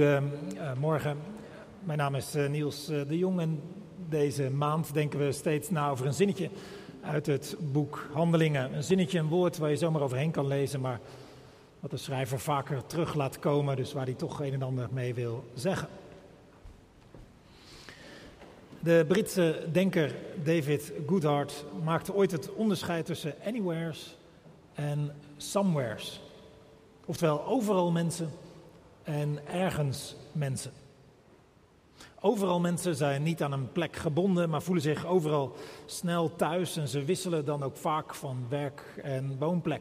Goedemorgen, mijn naam is eh, Niels eh, de Jong en deze maand denken we steeds na over een zinnetje uit het boek Handelingen. Een zinnetje, een woord waar je zomaar overheen kan lezen, maar wat de schrijver vaker terug laat komen, dus waar hij toch een en ander mee wil zeggen. De Britse denker David Goodhart maakte ooit het onderscheid tussen anywheres en somewheres. Oftewel overal mensen en ergens mensen. Overal mensen zijn niet aan een plek gebonden, maar voelen zich overal snel thuis en ze wisselen dan ook vaak van werk en woonplek.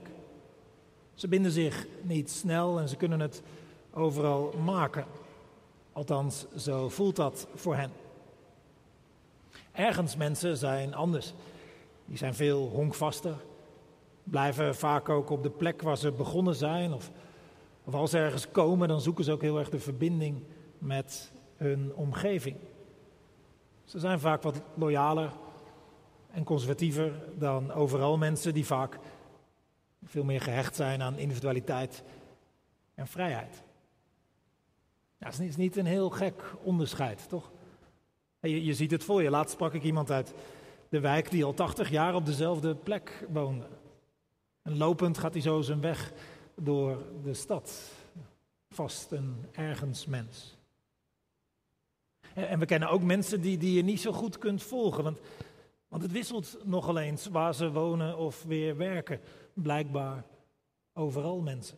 Ze binden zich niet snel en ze kunnen het overal maken. Althans, zo voelt dat voor hen. Ergens mensen zijn anders. Die zijn veel honkvaster, blijven vaak ook op de plek waar ze begonnen zijn of of als ze ergens komen, dan zoeken ze ook heel erg de verbinding met hun omgeving. Ze zijn vaak wat loyaler en conservatiever dan overal mensen die vaak veel meer gehecht zijn aan individualiteit en vrijheid. Het is niet een heel gek onderscheid, toch? Je, je ziet het voor je. Laatst sprak ik iemand uit de wijk die al 80 jaar op dezelfde plek woonde. En lopend gaat hij zo zijn weg door de stad. Vast een ergens mens. En we kennen ook mensen die, die je niet zo goed kunt volgen, want, want het wisselt nogal eens waar ze wonen of weer werken. Blijkbaar overal mensen.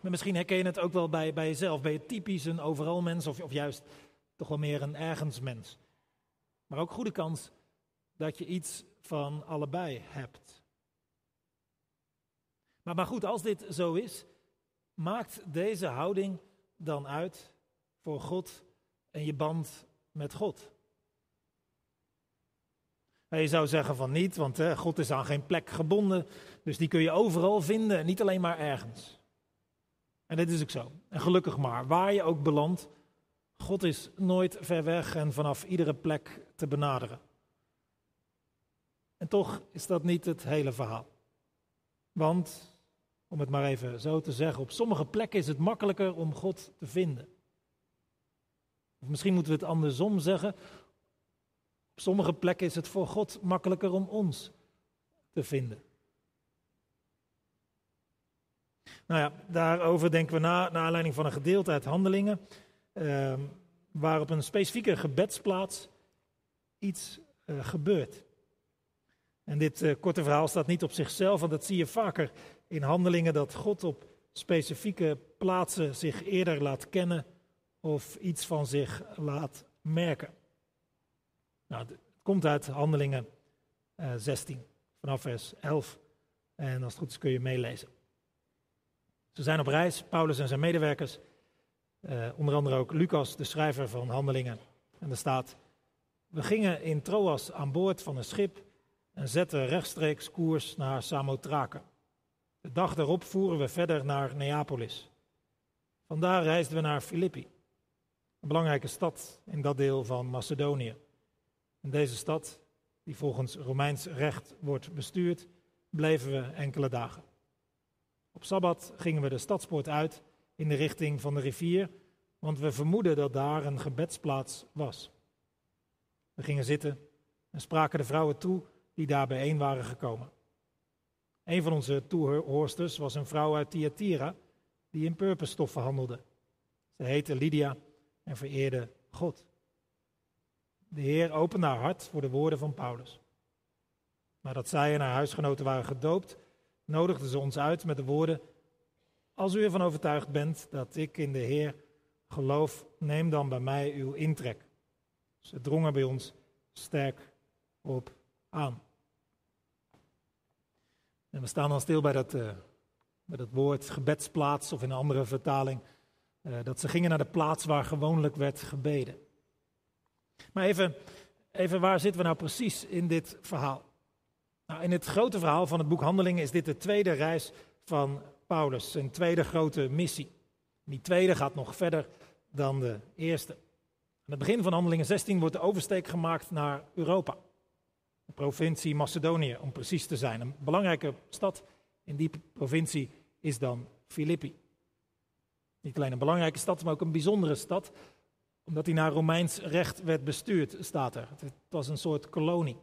Maar misschien herken je het ook wel bij, bij jezelf. Ben je typisch een overal mens of, of juist toch wel meer een ergens mens? Maar ook goede kans dat je iets van allebei hebt. Maar, maar goed, als dit zo is, maakt deze houding dan uit voor God en je band met God? Je zou zeggen van niet, want God is aan geen plek gebonden, dus die kun je overal vinden, niet alleen maar ergens. En dit is ook zo. En gelukkig maar, waar je ook belandt, God is nooit ver weg en vanaf iedere plek te benaderen. En toch is dat niet het hele verhaal. Want om het maar even zo te zeggen. Op sommige plekken is het makkelijker om God te vinden. Of misschien moeten we het andersom zeggen. Op sommige plekken is het voor God makkelijker om ons te vinden. Nou ja, daarover denken we na, naar aanleiding van een gedeelte uit Handelingen, eh, waar op een specifieke gebedsplaats iets uh, gebeurt. En dit uh, korte verhaal staat niet op zichzelf, want dat zie je vaker in handelingen dat God op specifieke plaatsen zich eerder laat kennen of iets van zich laat merken. Nou, het komt uit handelingen 16, eh, vanaf vers 11. En als het goed is kun je meelezen. Ze zijn op reis, Paulus en zijn medewerkers, eh, onder andere ook Lucas, de schrijver van handelingen. En er staat, we gingen in Troas aan boord van een schip en zetten rechtstreeks koers naar Samothrake. De dag daarop voeren we verder naar Neapolis. Vandaar reisden we naar Filippi, een belangrijke stad in dat deel van Macedonië. In deze stad, die volgens Romeins recht wordt bestuurd, bleven we enkele dagen. Op sabbat gingen we de stadspoort uit in de richting van de rivier, want we vermoeden dat daar een gebedsplaats was. We gingen zitten en spraken de vrouwen toe die daar bijeen waren gekomen. Een van onze toehoorsters was een vrouw uit Thyatira die in purperstoffen handelde. Ze heette Lydia en vereerde God. De Heer opende haar hart voor de woorden van Paulus. Nadat zij en haar huisgenoten waren gedoopt, nodigden ze ons uit met de woorden: Als u ervan overtuigd bent dat ik in de Heer geloof, neem dan bij mij uw intrek. Ze drongen bij ons sterk op aan. En we staan dan stil bij dat, uh, bij dat woord gebedsplaats of in een andere vertaling. Uh, dat ze gingen naar de plaats waar gewoonlijk werd gebeden. Maar even, even waar zitten we nou precies in dit verhaal? Nou, in het grote verhaal van het boek Handelingen is dit de tweede reis van Paulus, zijn tweede grote missie. Die tweede gaat nog verder dan de eerste. Aan het begin van Handelingen 16 wordt de oversteek gemaakt naar Europa provincie Macedonië, om precies te zijn. Een belangrijke stad in die provincie is dan Filippi. Niet alleen een belangrijke stad, maar ook een bijzondere stad, omdat hij naar Romeins recht werd bestuurd, staat er. Het was een soort kolonie.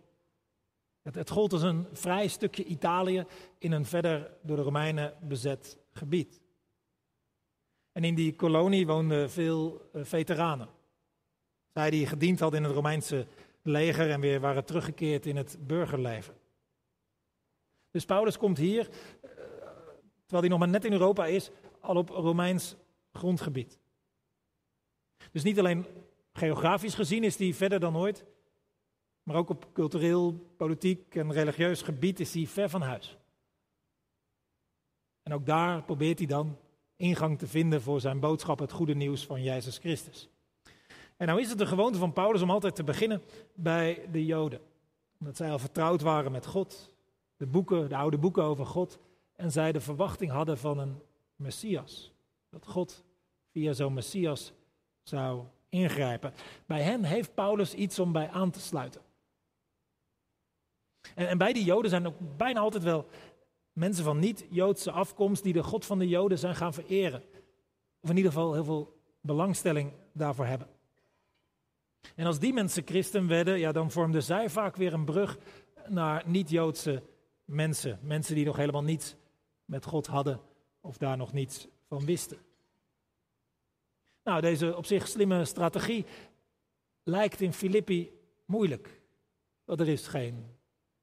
Het, het gold als een vrij stukje Italië in een verder door de Romeinen bezet gebied. En in die kolonie woonden veel eh, veteranen. Zij die gediend hadden in het Romeinse leger en weer waren teruggekeerd in het burgerleven. Dus Paulus komt hier, eh, terwijl hij nog maar net in Europa is, al op Romeins grondgebied. Dus niet alleen geografisch gezien is hij verder dan ooit, maar ook op cultureel, politiek en religieus gebied is hij ver van huis. En ook daar probeert hij dan ingang te vinden voor zijn boodschap, het goede nieuws van Jezus Christus. En nou is het de gewoonte van Paulus om altijd te beginnen bij de Joden. Omdat zij al vertrouwd waren met God, de boeken, de oude boeken over God, en zij de verwachting hadden van een Messias. Dat God via zo'n Messias zou ingrijpen. Bij hen heeft Paulus iets om bij aan te sluiten. En, en bij die Joden zijn ook bijna altijd wel mensen van niet-Joodse afkomst die de God van de Joden zijn gaan vereren. Of in ieder geval heel veel belangstelling daarvoor hebben. En als die mensen christen werden, ja, dan vormden zij vaak weer een brug naar niet-Joodse mensen. Mensen die nog helemaal niets met God hadden of daar nog niets van wisten. Nou, deze op zich slimme strategie lijkt in Filippi moeilijk. Want er is geen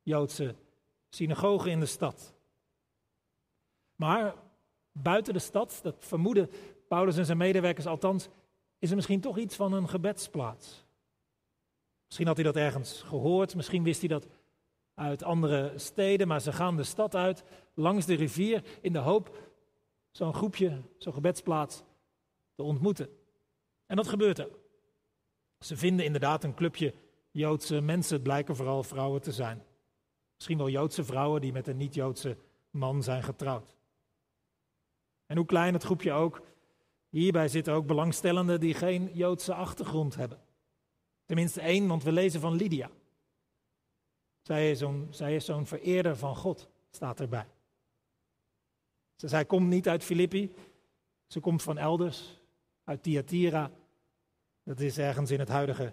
Joodse synagoge in de stad. Maar buiten de stad, dat vermoeden Paulus en zijn medewerkers althans, is er misschien toch iets van een gebedsplaats. Misschien had hij dat ergens gehoord, misschien wist hij dat uit andere steden, maar ze gaan de stad uit langs de rivier in de hoop zo'n groepje, zo'n gebedsplaats te ontmoeten. En dat gebeurt er. Ze vinden inderdaad een clubje Joodse mensen, het blijken vooral vrouwen te zijn. Misschien wel Joodse vrouwen die met een niet-Joodse man zijn getrouwd. En hoe klein het groepje ook, hierbij zitten ook belangstellenden die geen Joodse achtergrond hebben. Tenminste één, want we lezen van Lydia. Zij is zo'n, vereerder van God, staat erbij. Zij komt niet uit Filippi, ze komt van elders, uit Thyatira. Dat is ergens in het huidige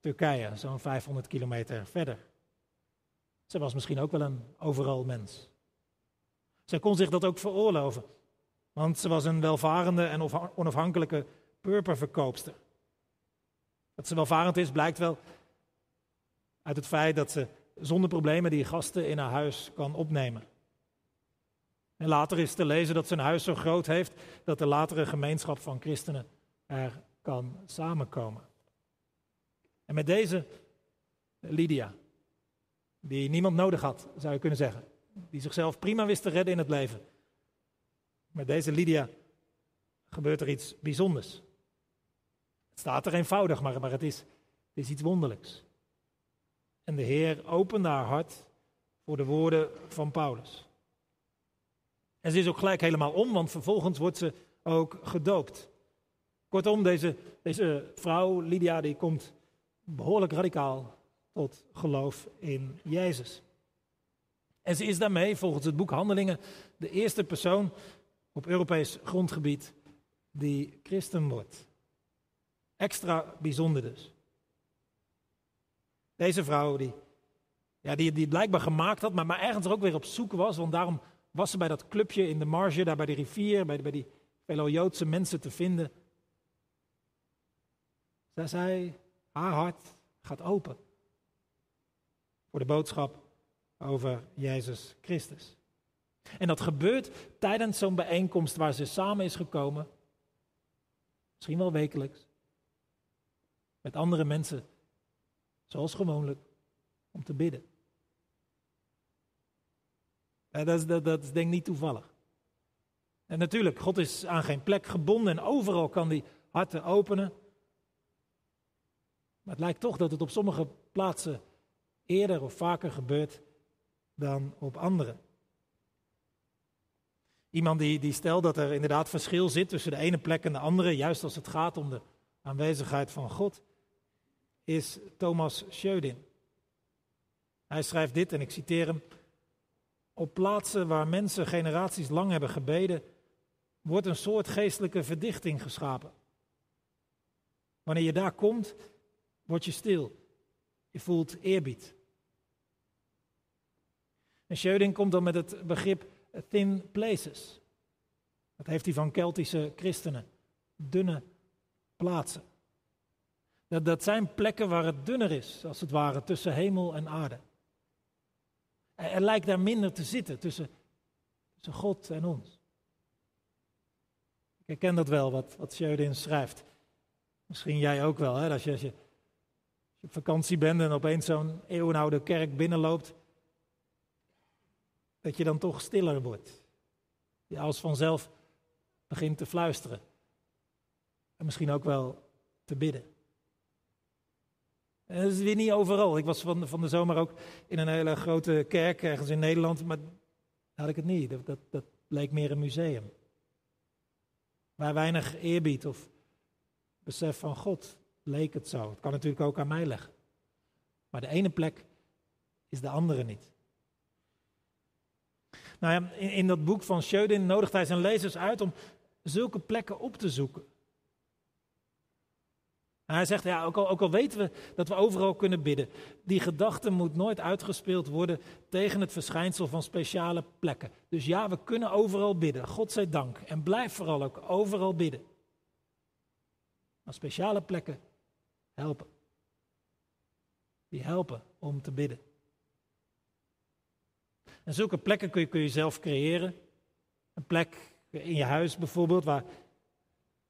Turkije, zo'n 500 kilometer verder. Ze was misschien ook wel een overal mens. Zij kon zich dat ook veroorloven, want ze was een welvarende en onafhankelijke purperverkoopster. Dat ze welvarend is blijkt wel uit het feit dat ze zonder problemen die gasten in haar huis kan opnemen. En later is te lezen dat ze een huis zo groot heeft dat de latere gemeenschap van christenen er kan samenkomen. En met deze Lydia, die niemand nodig had, zou je kunnen zeggen, die zichzelf prima wist te redden in het leven. Met deze Lydia gebeurt er iets bijzonders. Het staat er eenvoudig, maar, maar het, is, iets wonderlijks. En de Heer opende haar hart voor de woorden van Paulus. En ze is ook gelijk helemaal om, want vervolgens wordt ze ook gedoopt. Kortom, deze, deze vrouw, Lydia, die komt behoorlijk radicaal tot geloof in Jezus. En ze is daarmee, volgens het boek Handelingen, de eerste persoon op Europees grondgebied die christen wordt. Extra bijzonder dus. Deze vrouw die, ja, die, die blijkbaar gemaakt had, maar, maar ergens er ook weer op zoek was, want daarom was ze bij dat clubje in de marge, daar bij de rivier, bij, bij die vele Joodse mensen te vinden. Zij zei, haar hart gaat open voor de boodschap over Jezus Christus. En dat gebeurt tijdens zo'n bijeenkomst waar ze samen is gekomen, misschien wel wekelijks, met andere mensen, zoals gewoonlijk, om te bidden. Dat is, dat, dat denk ik niet toevallig. En natuurlijk, God is aan geen plek gebonden en overal kan hij harten openen. Maar het lijkt toch dat het op sommige plaatsen eerder of vaker gebeurt dan op andere. Iemand die, die stelt dat er inderdaad verschil zit tussen de ene plek en de andere, juist als het gaat om de aanwezigheid van God, is Thomas Schödin. Hij schrijft dit, en ik citeer hem. Op plaatsen waar mensen generaties lang hebben gebeden, wordt een soort geestelijke verdichting geschapen. Wanneer je daar komt, word je stil. Je voelt eerbied. En Schöding komt dan met het begrip thin places. Dat heeft hij van Keltische christenen. Dunne plaatsen. Dat, dat zijn plekken waar het dunner is, als het ware, tussen hemel en aarde. Er, lijkt daar minder te zitten tussen, tussen God en ons. Ik herken dat wel, wat, wat schrijft. Misschien jij ook wel, hè? Als, je, als, je, als je op vakantie bent en opeens zo'n eeuwenoude kerk binnenloopt, dat je dan toch stiller wordt. Je als vanzelf begint te fluisteren. En misschien ook wel te bidden. En dat is weer niet overal. Ik was van de, van de zomer ook in een hele grote kerk ergens in Nederland, maar had ik het niet. Dat, dat, dat leek meer een museum. Waar weinig eerbied of besef van God leek het zo. Het kan natuurlijk ook aan mij leggen. Maar de ene plek is de andere niet. Nou ja, in, dat boek van Schödin nodigt hij zijn lezers uit om zulke plekken op te zoeken. Hij zegt, ja, ook al, ook al weten we dat we overal kunnen bidden, die gedachte moet nooit uitgespeeld worden tegen het verschijnsel van speciale plekken. Dus ja, we kunnen overal bidden, God zij dank. En blijf vooral ook overal bidden. Maar speciale plekken helpen. Die helpen om te bidden. En zulke plekken kun je, kun je zelf creëren. Een plek in je huis bijvoorbeeld, waar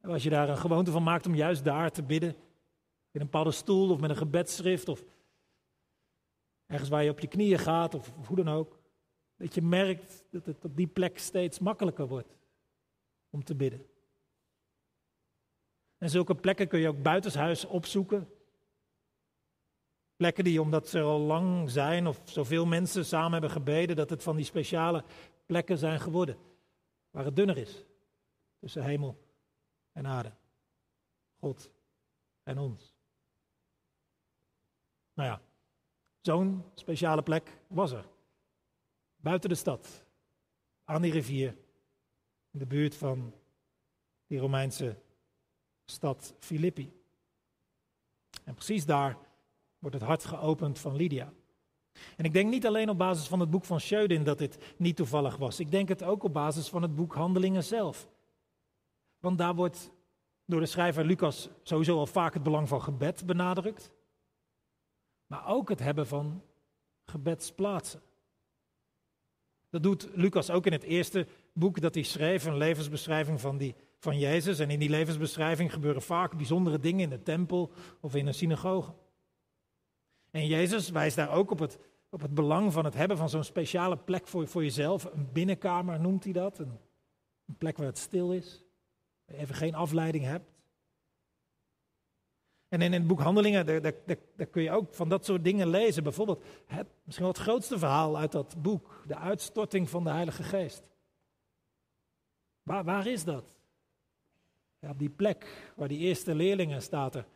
als je daar een gewoonte van maakt om juist daar te bidden. In een bepaalde stoel of met een gebedschrift of ergens waar je op je knieën gaat of, hoe dan ook. Dat je merkt dat het op die plek steeds makkelijker wordt om te bidden. En zulke plekken kun je ook buitenshuis opzoeken. Plekken die, omdat ze al lang zijn of zoveel mensen samen hebben gebeden, dat het van die speciale plekken zijn geworden. Waar het dunner is tussen hemel en aarde. God en ons. Nou ja, zo'n speciale plek was er. Buiten de stad, aan die rivier, in de buurt van die Romeinse stad Filippi. En precies daar wordt het hart geopend van Lydia. En ik denk niet alleen op basis van het boek van Schödin dat dit niet toevallig was. Ik denk het ook op basis van het boek Handelingen zelf. Want daar wordt door de schrijver Lucas sowieso al vaak het belang van gebed benadrukt. Maar ook het hebben van gebedsplaatsen. Dat doet Lucas ook in het eerste boek dat hij schreef, een levensbeschrijving van, die, van Jezus. En in die levensbeschrijving gebeuren vaak bijzondere dingen in de tempel of in een synagoge. En Jezus wijst daar ook op het, op het belang van het hebben van zo'n speciale plek voor, voor jezelf. Een binnenkamer noemt hij dat. Een, een plek waar het stil is. Waar je even geen afleiding hebt. En in het boek Handelingen, daar, kun je ook van dat soort dingen lezen. Bijvoorbeeld misschien wel het grootste verhaal uit dat boek. De uitstorting van de Heilige Geest. Waar, waar is dat? Op die plek waar die eerste leerlingen, staat er,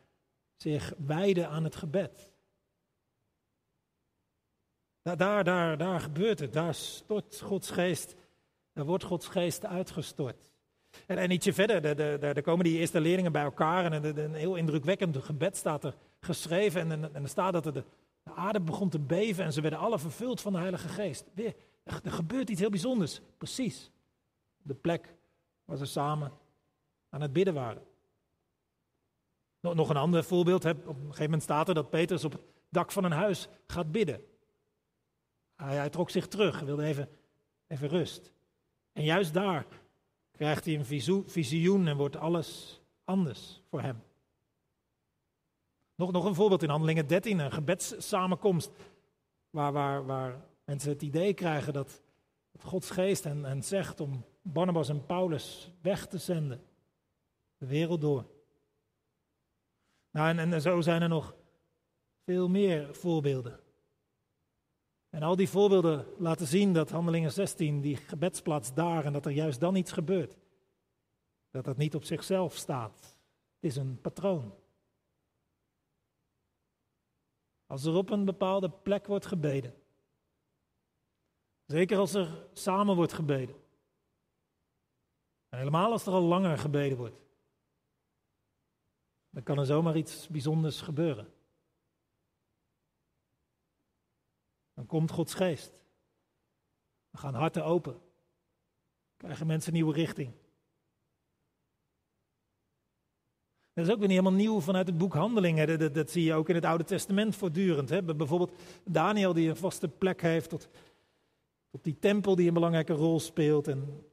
zich wijden aan het gebed. Daar, daar, daar, daar gebeurt het. Daar stort Gods geest, daar wordt Gods geest uitgestort. En, ietsje verder, daar komen die eerste leerlingen bij elkaar en een, heel indrukwekkend gebed staat er geschreven. En, en, er staat dat de, de aarde begon te beven en ze werden alle vervuld van de Heilige Geest. Weer, er gebeurt iets heel bijzonders, precies. De plek waar ze samen aan het bidden waren. Nog een ander voorbeeld, op een gegeven moment staat er dat Petrus op het dak van een huis gaat bidden. Hij, hij trok zich terug, wilde even, even rust. En juist daar krijgt hij een visioen en wordt alles anders voor hem. Nog, nog een voorbeeld in Handelingen 13, een gebedssamenkomst. Waar, waar, waar mensen het idee krijgen dat, Gods geest hen, hen zegt om Barnabas en Paulus weg te zenden. De wereld door. Nou, en, en zo zijn er nog veel meer voorbeelden. En al die voorbeelden laten zien dat Handelingen 16, die gebedsplaats daar, en dat er juist dan iets gebeurt. Dat dat niet op zichzelf staat. Het is een patroon. Als er op een bepaalde plek wordt gebeden, zeker als er samen wordt gebeden, en helemaal als er al langer gebeden wordt. Dan kan er zomaar iets bijzonders gebeuren. Dan komt Gods geest. Dan gaan harten open. Krijgen mensen nieuwe richting. Dat is ook weer niet helemaal nieuw vanuit het boek Handelingen. Dat, dat, zie je ook in het Oude Testament voortdurend. Hè? Bijvoorbeeld Daniel die een vaste plek heeft tot, tot die tempel die een belangrijke rol speelt. En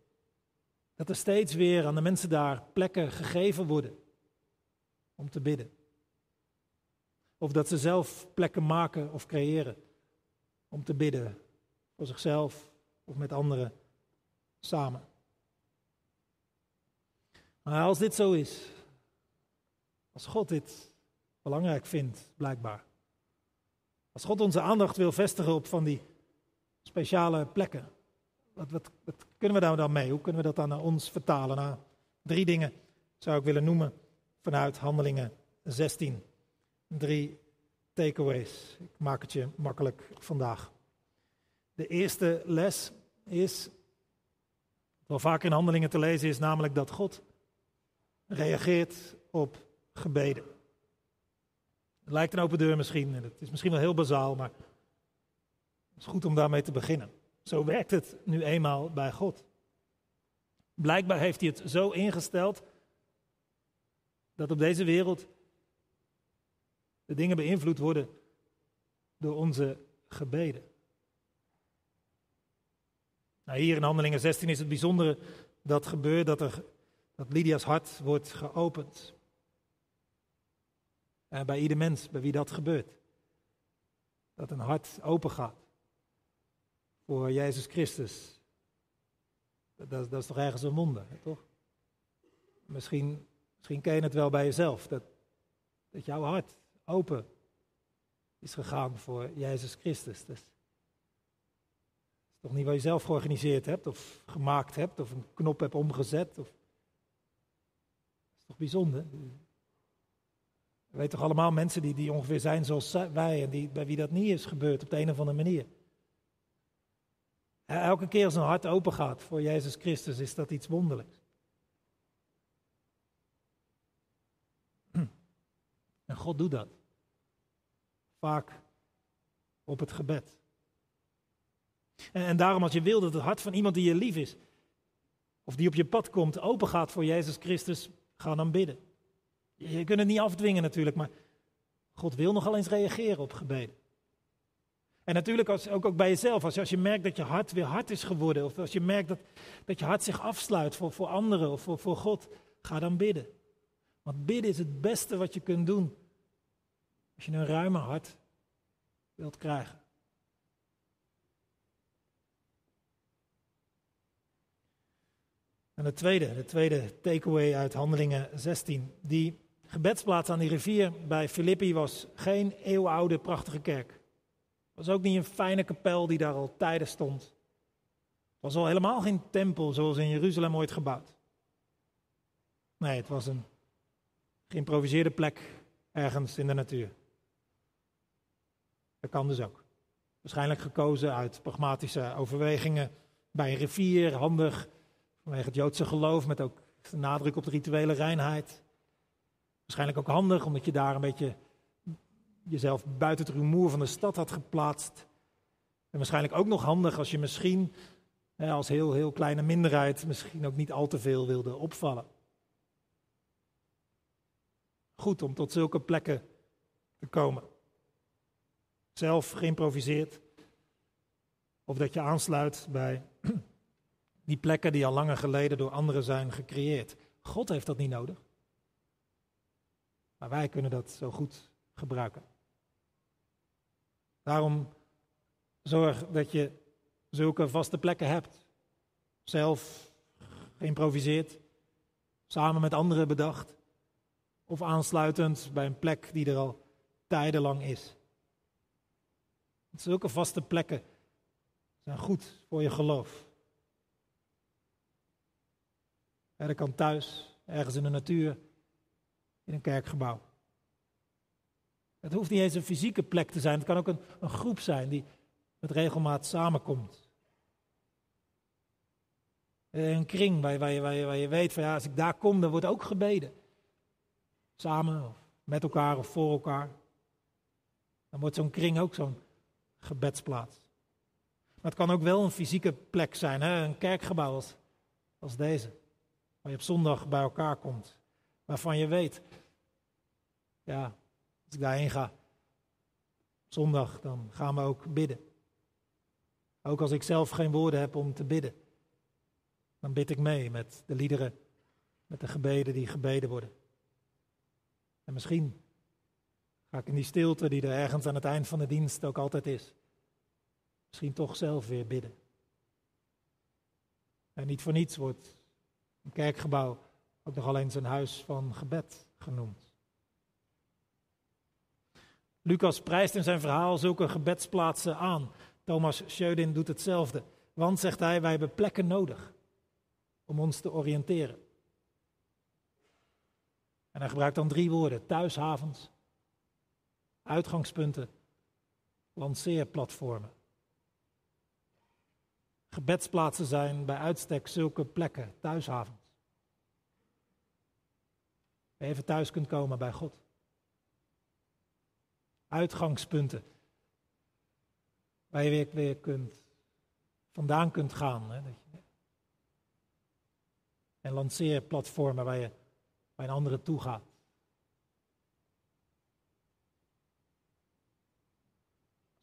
dat er steeds weer aan de mensen daar plekken gegeven worden om te bidden. Of dat ze zelf plekken maken of creëren om te bidden voor zichzelf of met anderen samen. Maar als dit zo is, als God dit belangrijk vindt, blijkbaar. Als God onze aandacht wil vestigen op van die speciale plekken. Wat, wat, kunnen we daar dan mee? Hoe kunnen we dat dan naar ons vertalen? Nou, drie dingen zou ik willen noemen vanuit Handelingen 16. Drie takeaways. Ik maak het je makkelijk vandaag. De eerste les is, wat vaak in Handelingen te lezen is, namelijk dat God reageert op gebeden. Het lijkt een open deur misschien, en het is misschien wel heel bazaal, maar het is goed om daarmee te beginnen. Zo werkt het nu eenmaal bij God. Blijkbaar heeft hij het zo ingesteld dat op deze wereld de dingen beïnvloed worden door onze gebeden. Nou, hier in Handelingen 16 is het bijzondere dat gebeurt dat, er, dat Lydia's hart wordt geopend. En bij ieder mens bij wie dat gebeurt. Dat een hart open gaat voor Jezus Christus. Dat, dat, is toch ergens een wonder, toch? Misschien, misschien ken je het wel bij jezelf, dat, dat jouw hart open is gegaan voor Jezus Christus. Dat is toch niet wat je zelf georganiseerd hebt of gemaakt hebt of een knop hebt omgezet. Of... Dat is toch bijzonder? We weten toch allemaal mensen die, die ongeveer zijn zoals wij en die, bij wie dat niet is gebeurd op de een of andere manier. Elke keer als een hart open gaat voor Jezus Christus is dat iets wonderlijks. En God doet dat. Op het gebed. En, en daarom als je wil dat het hart van iemand die je lief is, of die op je pad komt, open gaat voor Jezus Christus, ga dan bidden. Je kunt het niet afdwingen natuurlijk, maar God wil nogal eens reageren op gebeden. En natuurlijk als, ook, ook bij jezelf, als als je merkt dat je hart weer hard is geworden, of als je merkt dat, dat je hart zich afsluit voor, voor anderen of voor, voor God, ga dan bidden. Want bidden is het beste wat je kunt doen als je een ruime hart wilt krijgen. En de tweede, de tweede takeaway uit Handelingen 16, die gebedsplaats aan die rivier bij Filippi was geen eeuwenoude prachtige kerk. Het was ook niet een fijne kapel die daar al tijden stond. Het was al helemaal geen tempel zoals in Jeruzalem ooit gebouwd. Nee, het was een geïmproviseerde plek ergens in de natuur. Dat kan dus ook. Waarschijnlijk gekozen uit pragmatische overwegingen bij een rivier, handig vanwege het Joodse geloof met ook nadruk op de rituele reinheid. Waarschijnlijk ook handig, omdat je daar een beetje jezelf buiten het rumoer van de stad had geplaatst. En waarschijnlijk ook nog handig als je misschien als heel, heel kleine minderheid misschien ook niet al te veel wilde opvallen. Goed om tot zulke plekken te komen. Zelf geïmproviseerd. Of dat je aansluit bij die plekken die al langer geleden door anderen zijn gecreëerd. God heeft dat niet nodig. Maar wij kunnen dat zo goed gebruiken. Daarom zorg dat je zulke vaste plekken hebt. Zelf geïmproviseerd, samen met anderen bedacht. Of aansluitend bij een plek die er al tijdenlang is. Zulke vaste plekken zijn goed voor je geloof. dat kan thuis, ergens in de natuur, in een kerkgebouw. Het hoeft niet eens een fysieke plek te zijn, het kan ook een, een groep zijn die met regelmaat samenkomt. Een kring waar, waar, je, waar, waar je weet van ja, als ik daar kom, dan wordt ook gebeden. Samen, of met elkaar of voor elkaar. Dan wordt zo'n kring ook zo'n gebedsplaats. Maar het kan ook wel een fysieke plek zijn, hè? een kerkgebouw als, als deze. Waar je op zondag bij elkaar komt. Waarvan je weet, ja, als ik daarheen ga, zondag, dan gaan we ook bidden. Ook als ik zelf geen woorden heb om te bidden, dan bid ik mee met de liederen, met de gebeden die gebeden worden. En misschien ga ik in die stilte die er ergens aan het eind van de dienst ook altijd is, misschien toch zelf weer bidden. En niet voor niets wordt een kerkgebouw ook nog alleen zijn huis van gebed genoemd. Lucas prijst in zijn verhaal zulke gebedsplaatsen aan. Thomas Schödin doet hetzelfde. Want, zegt hij, wij hebben plekken nodig om ons te oriënteren. En hij gebruikt dan drie woorden: thuishavens, uitgangspunten, lanceerplatformen. Gebedsplaatsen zijn bij uitstek zulke plekken, thuishavens. Waar je even thuis kunt komen bij God. Uitgangspunten. Waar je weer, weer kunt, vandaan kunt gaan. Hè? En lanceerplatformen waar je bij een andere toe gaat.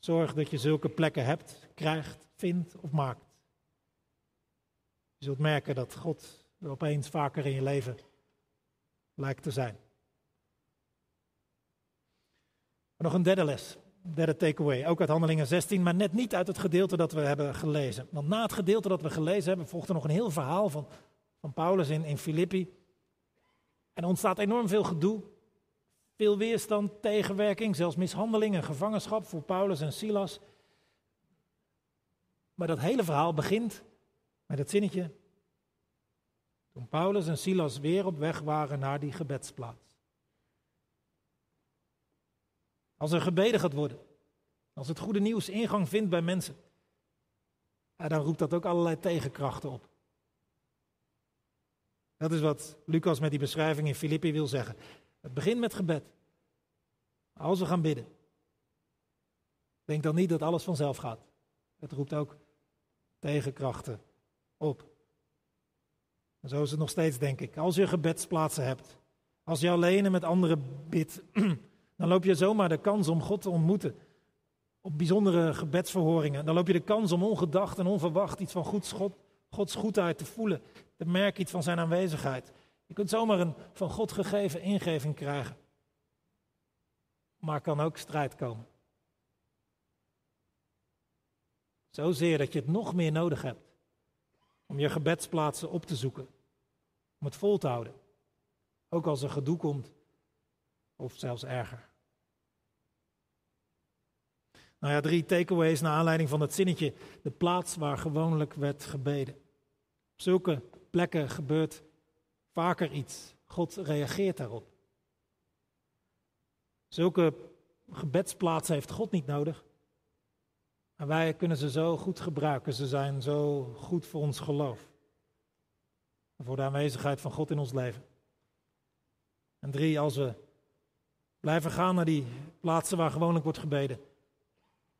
Zorg dat je zulke plekken hebt, krijgt, vindt of maakt. Je zult merken dat God er opeens vaker in je leven lijkt te zijn. nog een derde les, derde takeaway, ook uit Handelingen 16, maar net niet uit het gedeelte dat we hebben gelezen. Want na het gedeelte dat we gelezen hebben, volgt er nog een heel verhaal van, van Paulus in, in Filippi. En er ontstaat enorm veel gedoe, veel weerstand, tegenwerking, zelfs mishandeling en gevangenschap voor Paulus en Silas. Maar dat hele verhaal begint met het zinnetje. Toen Paulus en Silas weer op weg waren naar die gebedsplaats. Als er gebeden gaat worden, als het goede nieuws ingang vindt bij mensen, dan roept dat ook allerlei tegenkrachten op. Dat is wat Lucas met die beschrijving in Filippi wil zeggen. Het begint met gebed. Als we gaan bidden, denk dan niet dat alles vanzelf gaat. Het roept ook tegenkrachten op. En zo is het nog steeds, denk ik. Als je gebedsplaatsen hebt, als je alleen en met anderen bidt, dan loop je zomaar de kans om God te ontmoeten. Op bijzondere gebedsverhoringen. Dan loop je de kans om ongedacht en onverwacht iets van Gods, God, Gods goedheid te voelen. Te merken iets van zijn aanwezigheid. Je kunt zomaar een van God gegeven ingeving krijgen. Maar kan ook strijd komen. Zozeer dat je het nog meer nodig hebt om je gebedsplaatsen op te zoeken. Om het vol te houden. Ook als er gedoe komt of zelfs erger. Nou ja, drie takeaways naar aanleiding van het zinnetje. De plaats waar gewoonlijk werd gebeden. Op zulke plekken gebeurt vaker iets. God reageert daarop. Zulke gebedsplaatsen heeft God niet nodig. En wij kunnen ze zo goed gebruiken. Ze zijn zo goed voor ons geloof. Voor de aanwezigheid van God in ons leven. En drie, als we blijven gaan naar die plaatsen waar gewoonlijk wordt gebeden,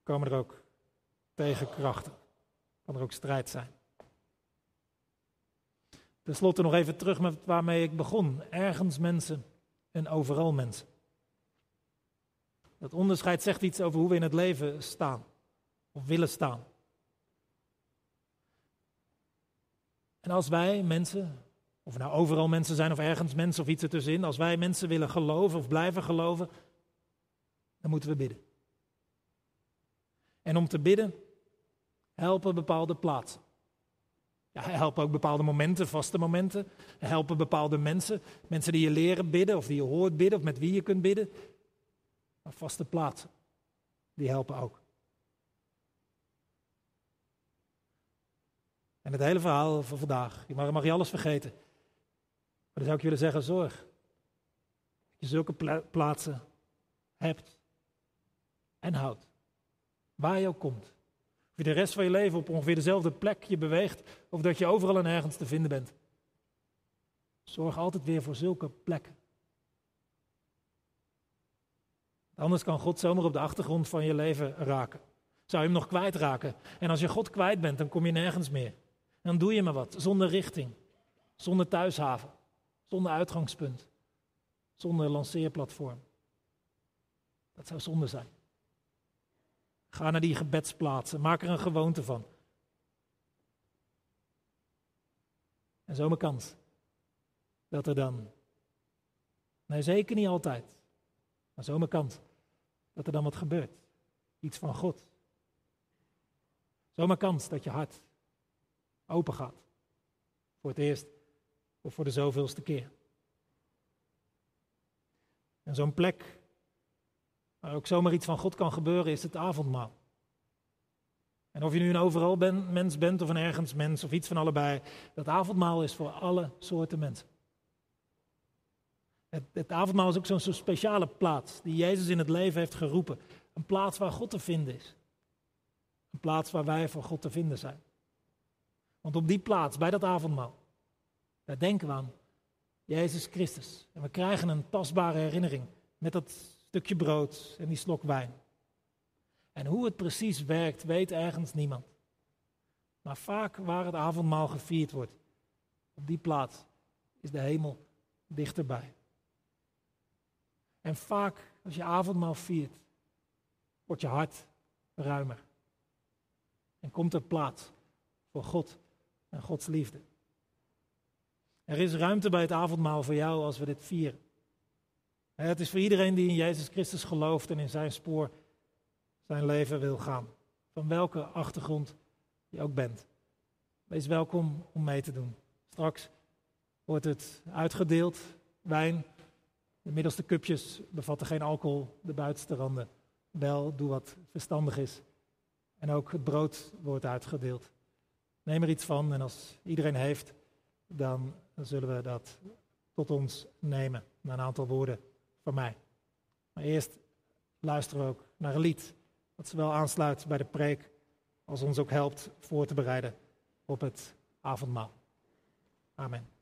komen er ook tegenkrachten. Kan er ook strijd zijn. Ten slotte nog even terug met waarmee ik begon. Ergens mensen en overal mensen. Dat onderscheid zegt iets over hoe we in het leven staan. Of willen staan. En als wij mensen, of nou overal mensen zijn of ergens mensen of iets ertussenin, als wij mensen willen geloven of blijven geloven, dan moeten we bidden. En om te bidden helpen bepaalde plaatsen. Ja, helpen ook bepaalde momenten, vaste momenten. Helpen bepaalde mensen. Mensen die je leren bidden of die je hoort bidden of met wie je kunt bidden. Maar vaste plaatsen, die helpen ook. En het hele verhaal van vandaag, je mag, mag je alles vergeten. Maar dan zou ik willen zeggen, zorg. Dat je zulke plaatsen hebt en houdt. Waar je ook komt. Of je de rest van je leven op ongeveer dezelfde plek je beweegt, of dat je overal en ergens te vinden bent. Zorg altijd weer voor zulke plekken. Anders kan God zomaar op de achtergrond van je leven raken. Zou je hem nog kwijtraken. En als je God kwijt bent, dan kom je nergens meer. Dan doe je maar wat, zonder richting, zonder thuishaven, zonder uitgangspunt, zonder lanceerplatform. Dat zou zonde zijn. Ga naar die gebedsplaatsen, maak er een gewoonte van. En zomaar kans dat er dan, nee zeker niet altijd, maar zomaar kans dat er dan wat gebeurt. Iets van God. Zomaar kans dat je hart open gaat. Voor het eerst of voor de zoveelste keer. En zo'n plek waar ook zomaar iets van God kan gebeuren is het avondmaal. En of je nu een overal mens bent of een ergens mens of iets van allebei, dat avondmaal is voor alle soorten mensen. Het, het avondmaal is ook zo'n speciale plaats die Jezus in het leven heeft geroepen. Een plaats waar God te vinden is. Een plaats waar wij voor God te vinden zijn. Want op die plaats, bij dat avondmaal, daar denken we aan Jezus Christus. En we krijgen een tastbare herinnering met dat stukje brood en die slok wijn. En hoe het precies werkt, weet ergens niemand. Maar vaak waar het avondmaal gevierd wordt, op die plaats, is de hemel dichterbij. En vaak als je avondmaal viert, wordt je hart ruimer. En komt er plaats voor God en Gods liefde. Er is ruimte bij het avondmaal voor jou als we dit vieren. Het is voor iedereen die in Jezus Christus gelooft en in zijn spoor zijn leven wil gaan. Van welke achtergrond je ook bent. Wees welkom om mee te doen. Straks wordt het uitgedeeld, wijn. De middelste cupjes bevatten geen alcohol, de buitenste randen wel. Doe wat verstandig is. En ook het brood wordt uitgedeeld. Neem er iets van en als iedereen heeft, dan zullen we dat tot ons nemen. Na een aantal woorden van mij. Maar eerst luisteren we ook naar een lied. Dat zowel aansluit bij de preek als ons ook helpt voor te bereiden op het avondmaal. Amen.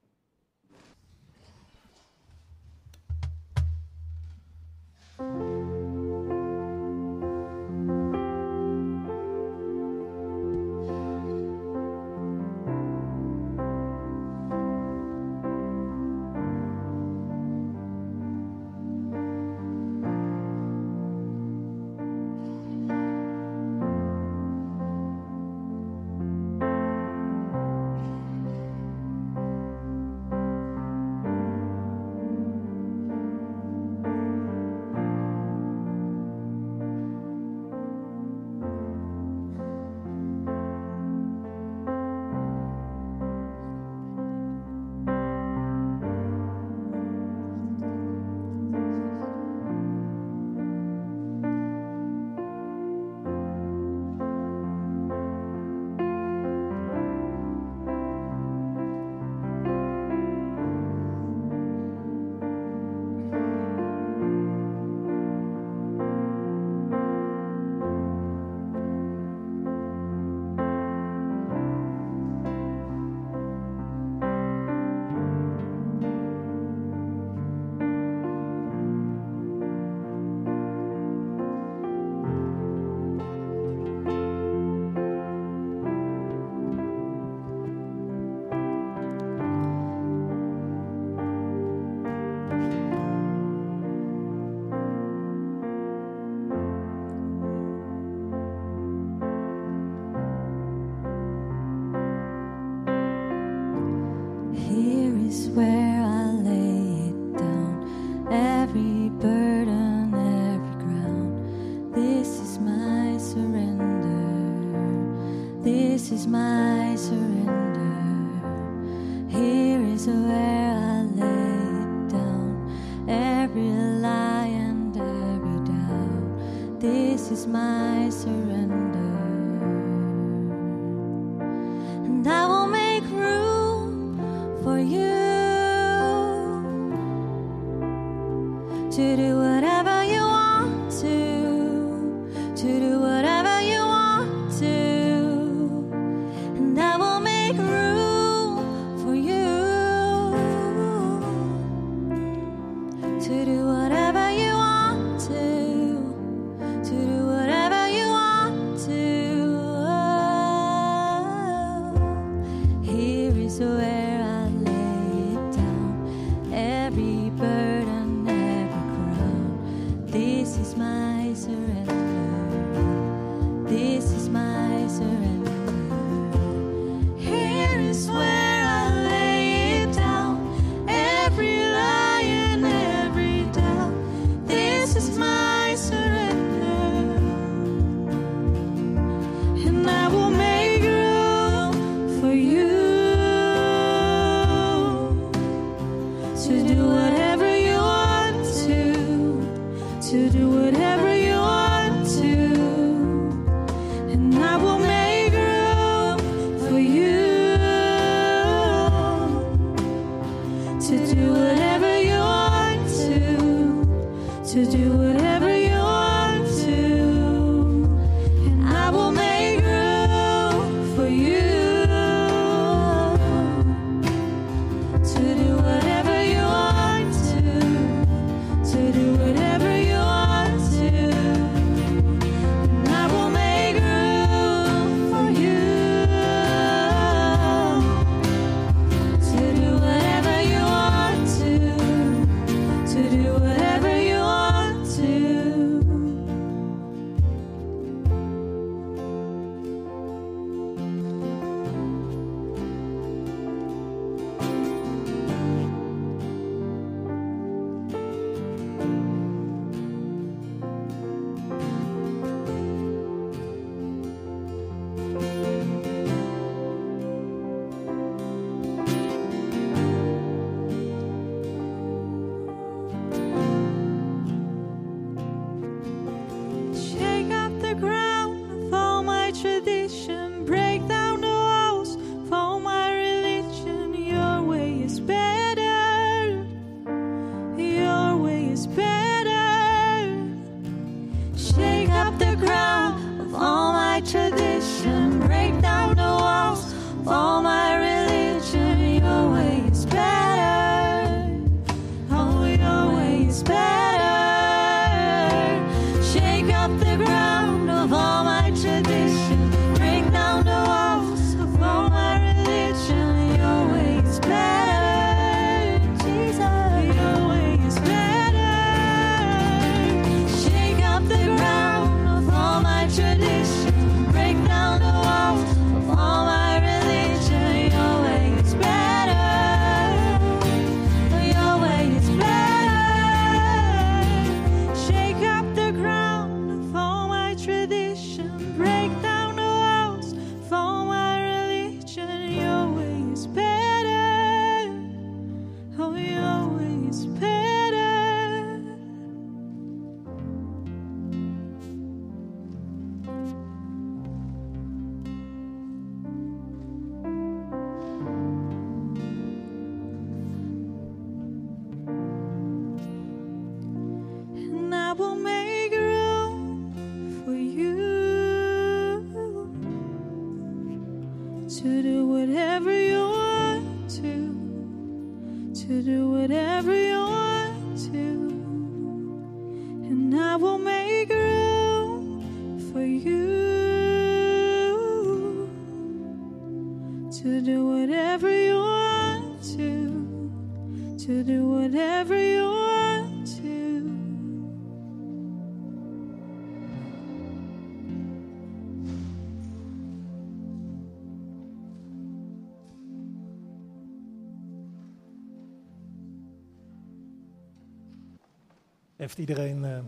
iedereen uh,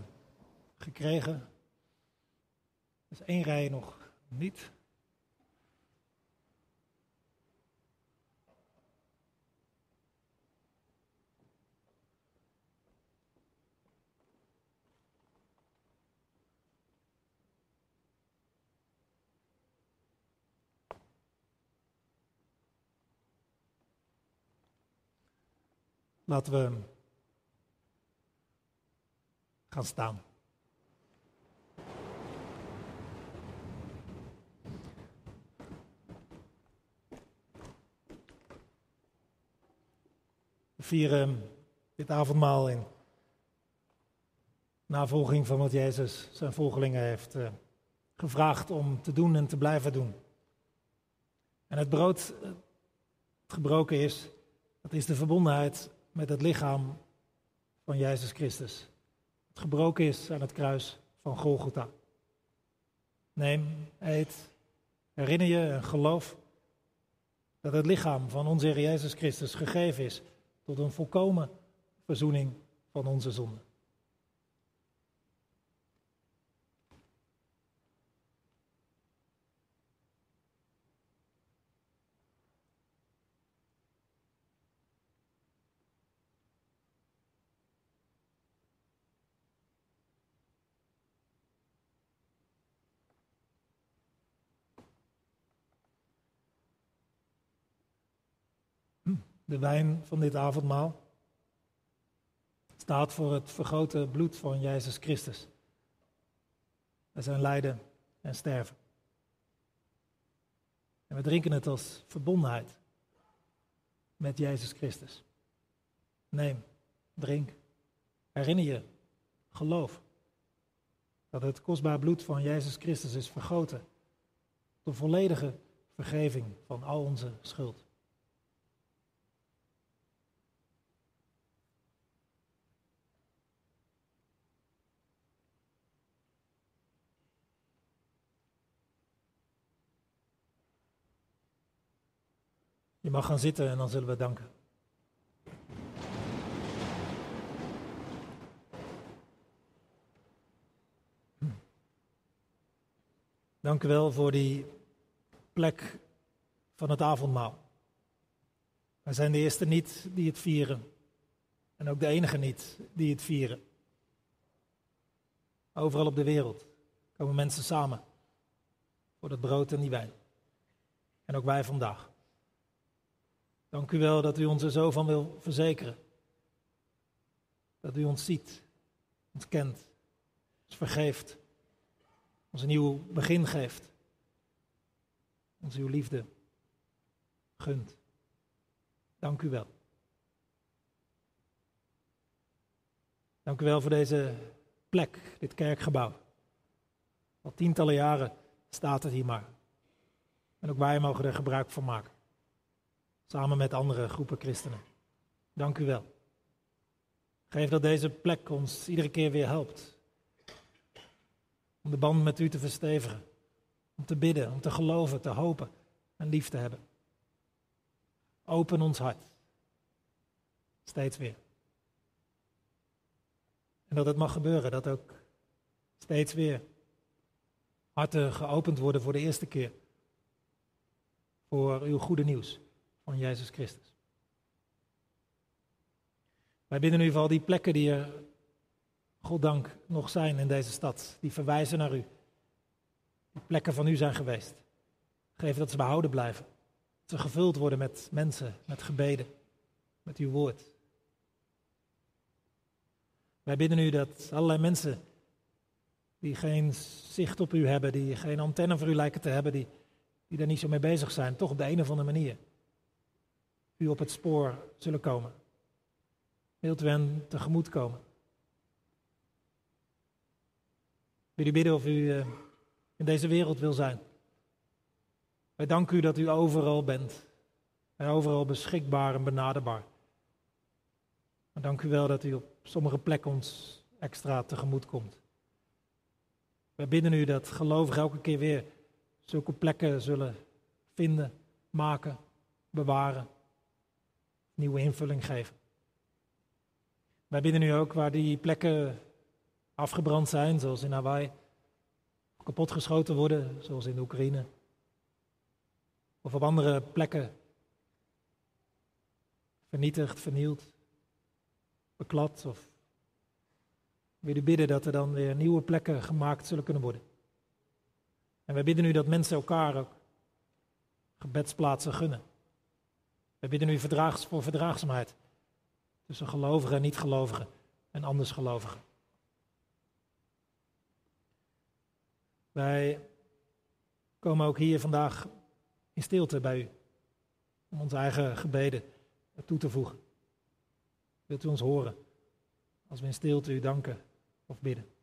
gekregen. Er is één rij nog niet. Laten we gaan staan. We vieren dit avondmaal in navolging van wat Jezus zijn volgelingen heeft eh, gevraagd om te doen en te blijven doen. En het brood dat gebroken is, dat is de verbondenheid met het lichaam van Jezus Christus gebroken is aan het kruis van Golgotha. Neem, eet, herinner je en geloof dat het lichaam van onze Heer Jezus Christus gegeven is tot een volkomen verzoening van onze zonden. De wijn van dit avondmaal staat voor het vergrote bloed van Jezus Christus. Bij zijn lijden en sterven. En we drinken het als verbondenheid met Jezus Christus. Neem, drink, herinner je, geloof dat het kostbaar bloed van Jezus Christus is vergoten. De volledige vergeving van al onze schuld. Mag gaan zitten en dan zullen we danken. Dank u wel voor die plek van het avondmaal. Wij zijn de eerste niet die het vieren. En ook de enige niet die het vieren. Overal op de wereld komen mensen samen voor dat brood en die wijn. En ook wij vandaag. Dank u wel dat u ons er zo van wil verzekeren. Dat u ons ziet, ons kent, ons vergeeft, ons een nieuw begin geeft. Ons uw liefde gunt. Dank u wel. Dank u wel voor deze plek, dit kerkgebouw. Al tientallen jaren staat het hier maar. En ook wij mogen er gebruik van maken. Samen met andere groepen christenen. Dank u wel. Geef dat deze plek ons iedere keer weer helpt. Om de band met u te verstevigen. Om te bidden, om te geloven, te hopen en lief te hebben. Open ons hart. Steeds weer. En dat het mag gebeuren, dat ook steeds weer harten geopend worden voor de eerste keer. Voor uw goede nieuws van Jezus Christus. Wij bidden nu vooral die plekken die er, goddank, nog zijn in deze stad. Die verwijzen naar u. Die plekken van u zijn geweest. Geef dat ze behouden blijven. Dat ze gevuld worden met mensen, met gebeden, met uw woord. Wij bidden u dat allerlei mensen die geen zicht op u hebben, die geen antenne voor u lijken te hebben, die, die daar niet zo mee bezig zijn, toch op de een of andere manier u op het spoor zullen komen. Wilt u hen tegemoet komen? Wil u bidden of u eh, in deze wereld wil zijn? Wij danken u dat u overal bent. En overal beschikbaar en benaderbaar. Maar dank u wel dat u op sommige plekken ons extra tegemoet komt. Wij bidden u dat gelovigen elke keer weer zulke plekken zullen vinden, maken, bewaren nieuwe invulling geven. Wij bidden nu ook waar die plekken afgebrand zijn, zoals in Hawaii, kapotgeschoten worden, zoals in de Oekraïne, of op andere plekken vernietigd, vernield, beklad. Of u bidden dat er dan weer nieuwe plekken gemaakt zullen kunnen worden. En wij bidden nu dat mensen elkaar ook gebedsplaatsen gunnen. We bidden u verdraags, voor verdraagzaamheid tussen gelovigen en niet-gelovigen en andersgelovigen. Wij komen ook hier vandaag in stilte bij u om onze eigen gebeden toe te voegen. Wilt u ons horen als we in stilte u danken of bidden?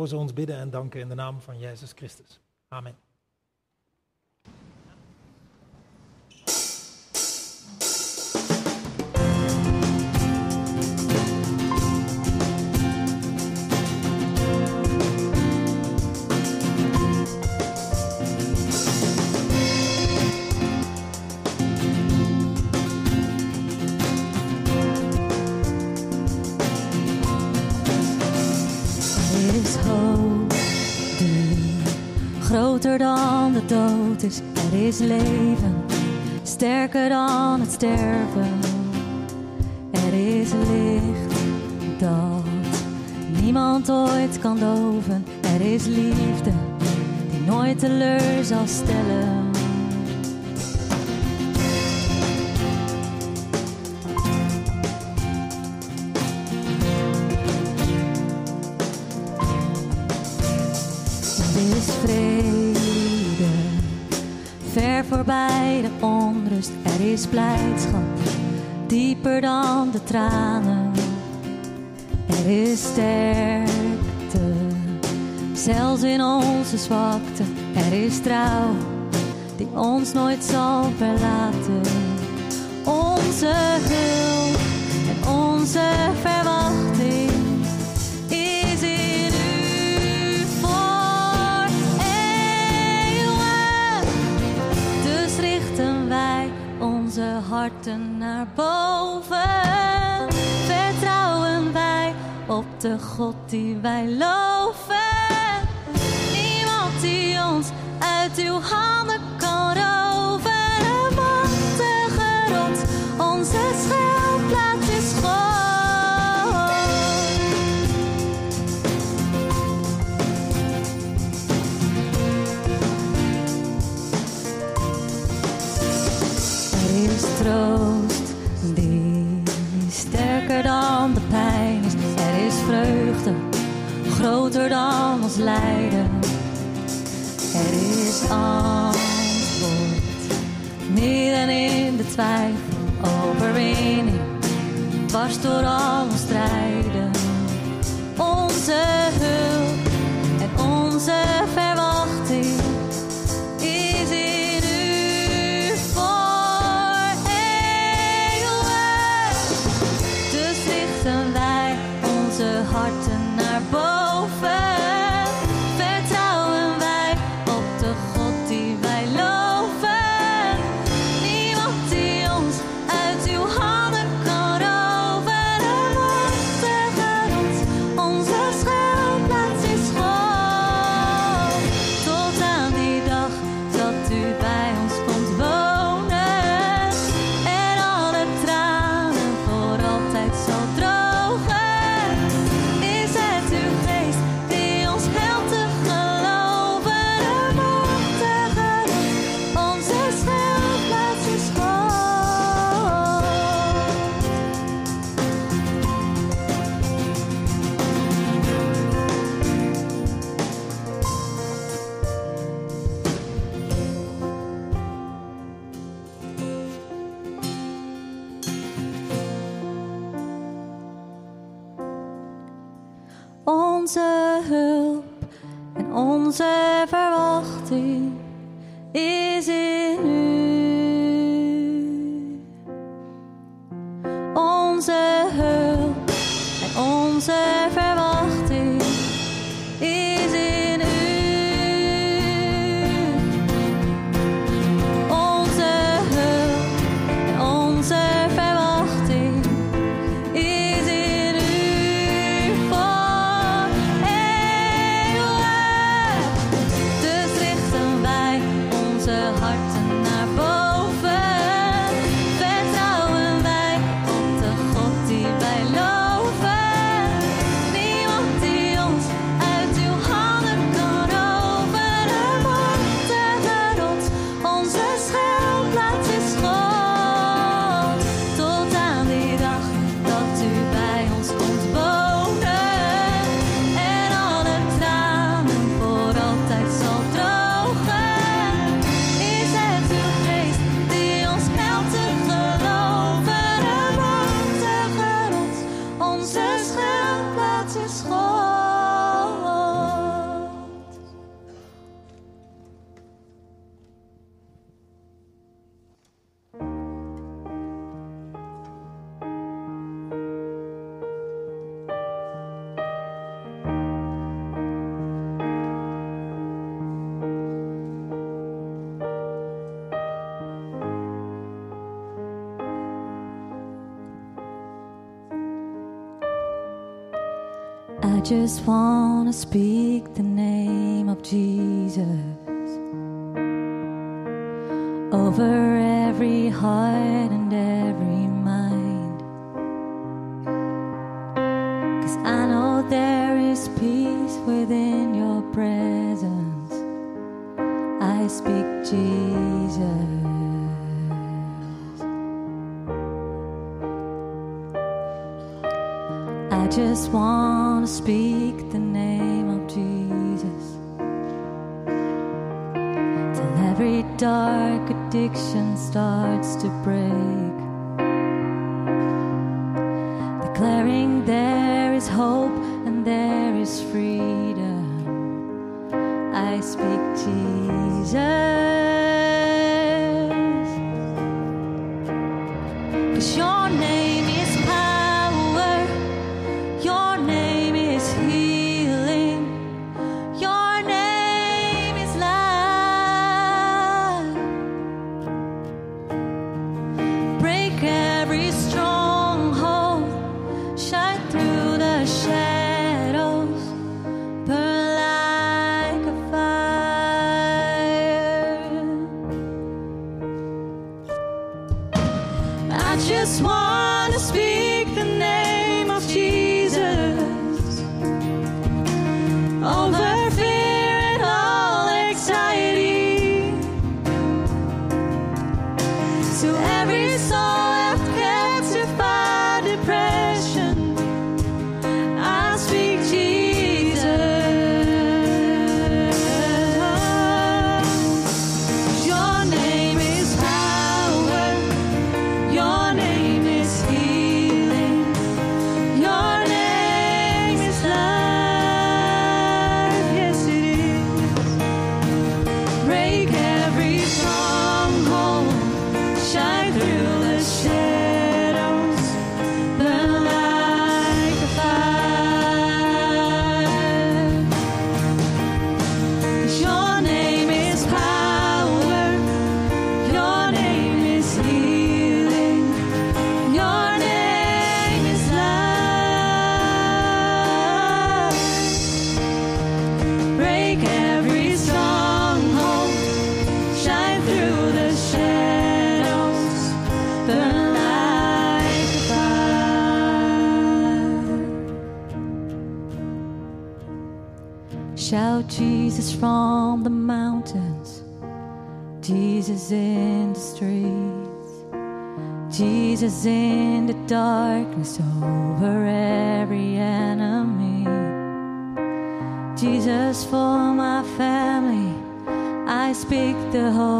Hoor ze ons bidden en danken in de naam van Jezus Christus. Amen. Dan de dood is. Er is leven, sterker dan het sterven. Er is licht dat niemand ooit kan doven. Er is liefde die nooit teleur zal stellen. Voorbij de onrust. Er is blijdschap, dieper dan de tranen. Er is sterkte, zelfs in onze zwakte. Er is trouw, die ons nooit zal verlaten. Onze hulp en onze verwachting naar boven. Vertrouwen wij op de God die wij loven. Niemand die ons uit uw handen dan ons lijden. Er is antwoord midden in de twijfel. Overwinning dwars door alle Onze hulp en onze verwachting just want to speak the name of Jesus over every heart and every mind. Cause I know there is peace within your presence. I speak Jesus. Just want to speak the name of Jesus. Till every dark addiction starts to break. Declaring there is hope and there is freedom. I speak Jesus. Jesus from the mountains. Jesus in the streets. Jesus in the darkness over every enemy. Jesus for my family. I speak the holy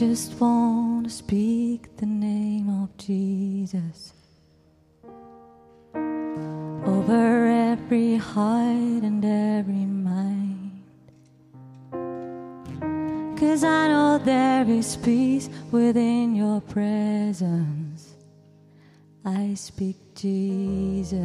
just want to speak the name of Jesus over every heart and every mind. Cause I know there is peace within your presence. I speak Jesus.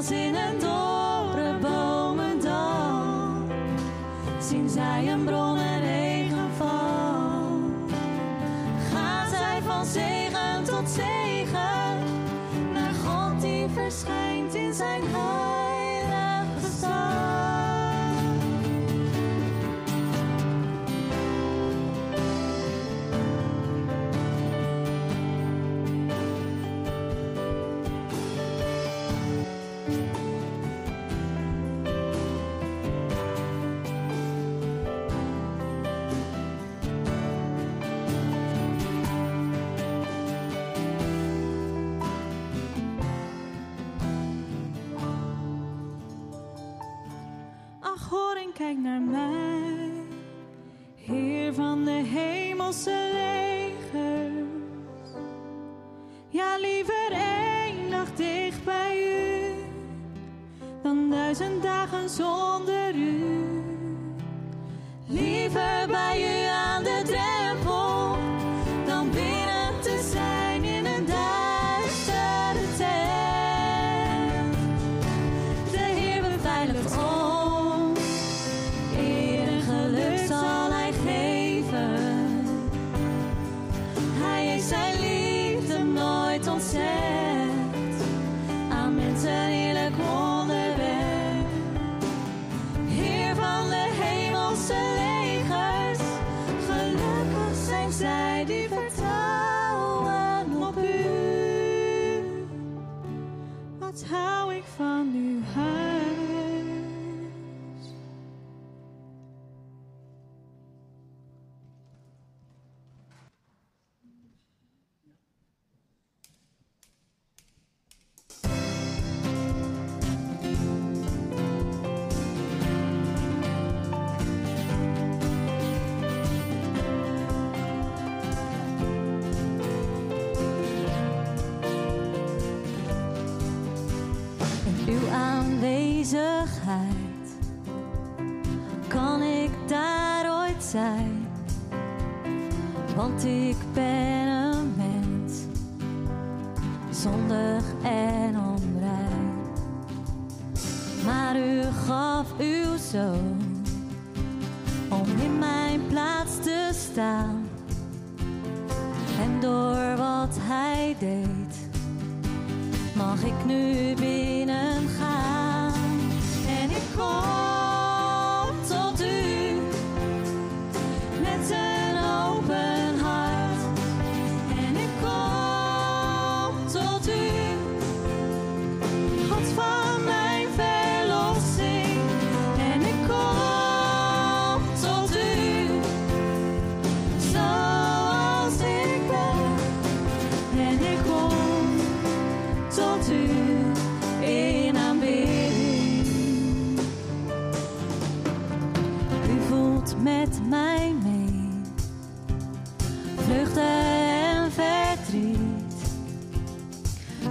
als in een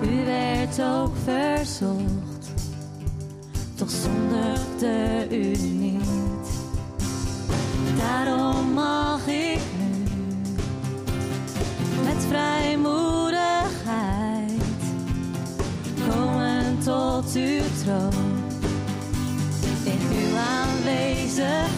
U werd ook verzocht, toch zondigde u niet. Daarom mag ik nu met vrijmoedigheid komen tot uw troon. In uw aanwezigheid.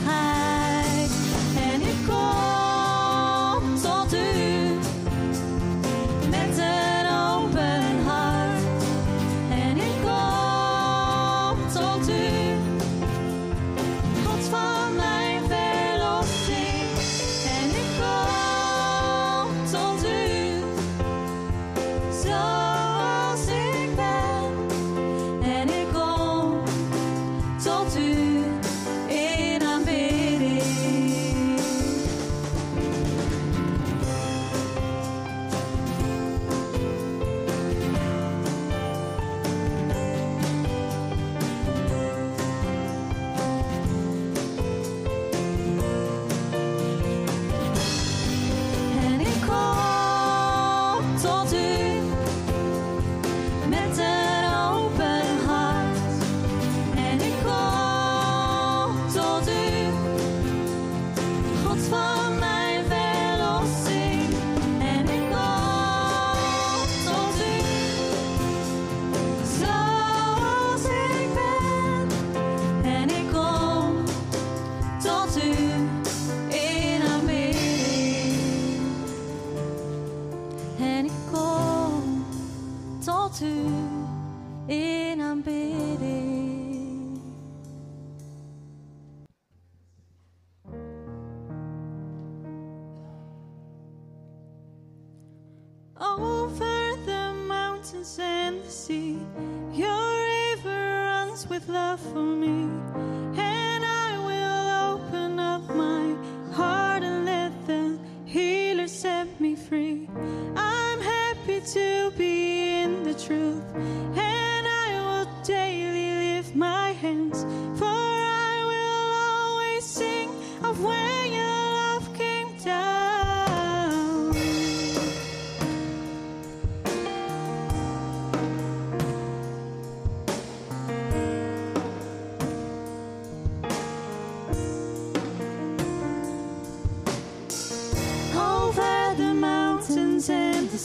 Over the mountains and the sea, your river runs with love for me. And I will open up my heart and let the healer set me free. I'm happy to be in the truth, and I will daily lift my hands,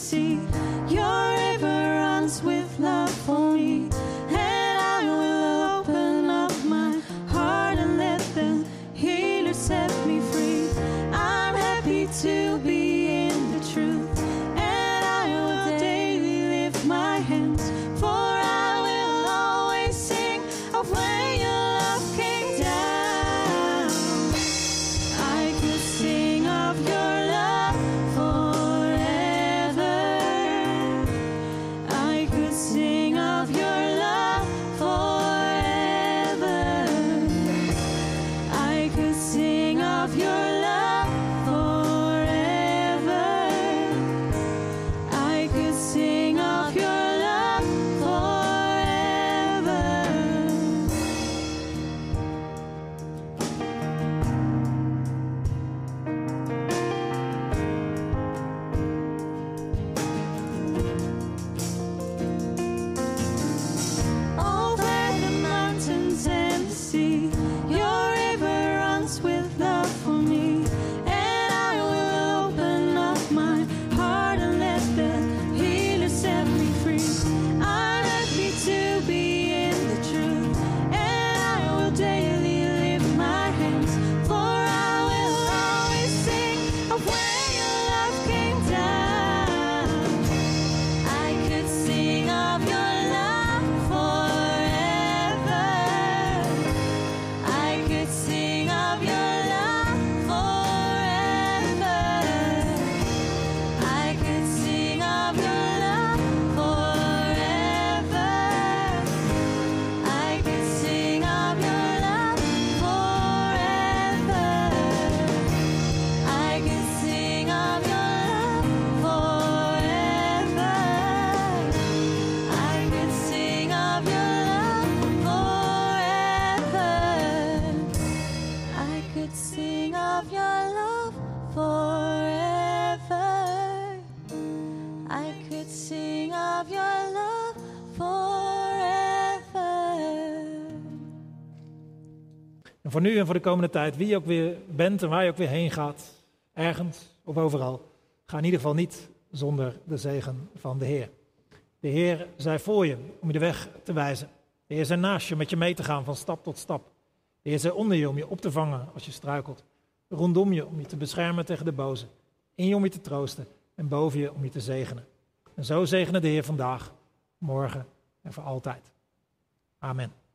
see voor nu en voor de komende tijd, wie je ook weer bent en waar je ook weer heen gaat, ergens of overal, ga in ieder geval niet zonder de zegen van de Heer. De Heer zij voor je om je de weg te wijzen. De Heer zij naast je met je mee te gaan van stap tot stap. De Heer zij onder je om je op te vangen als je struikelt. Rondom je om je te beschermen tegen de boze. In je om je te troosten en boven je om je te zegenen. En zo zegenen de Heer vandaag, morgen en voor altijd. Amen.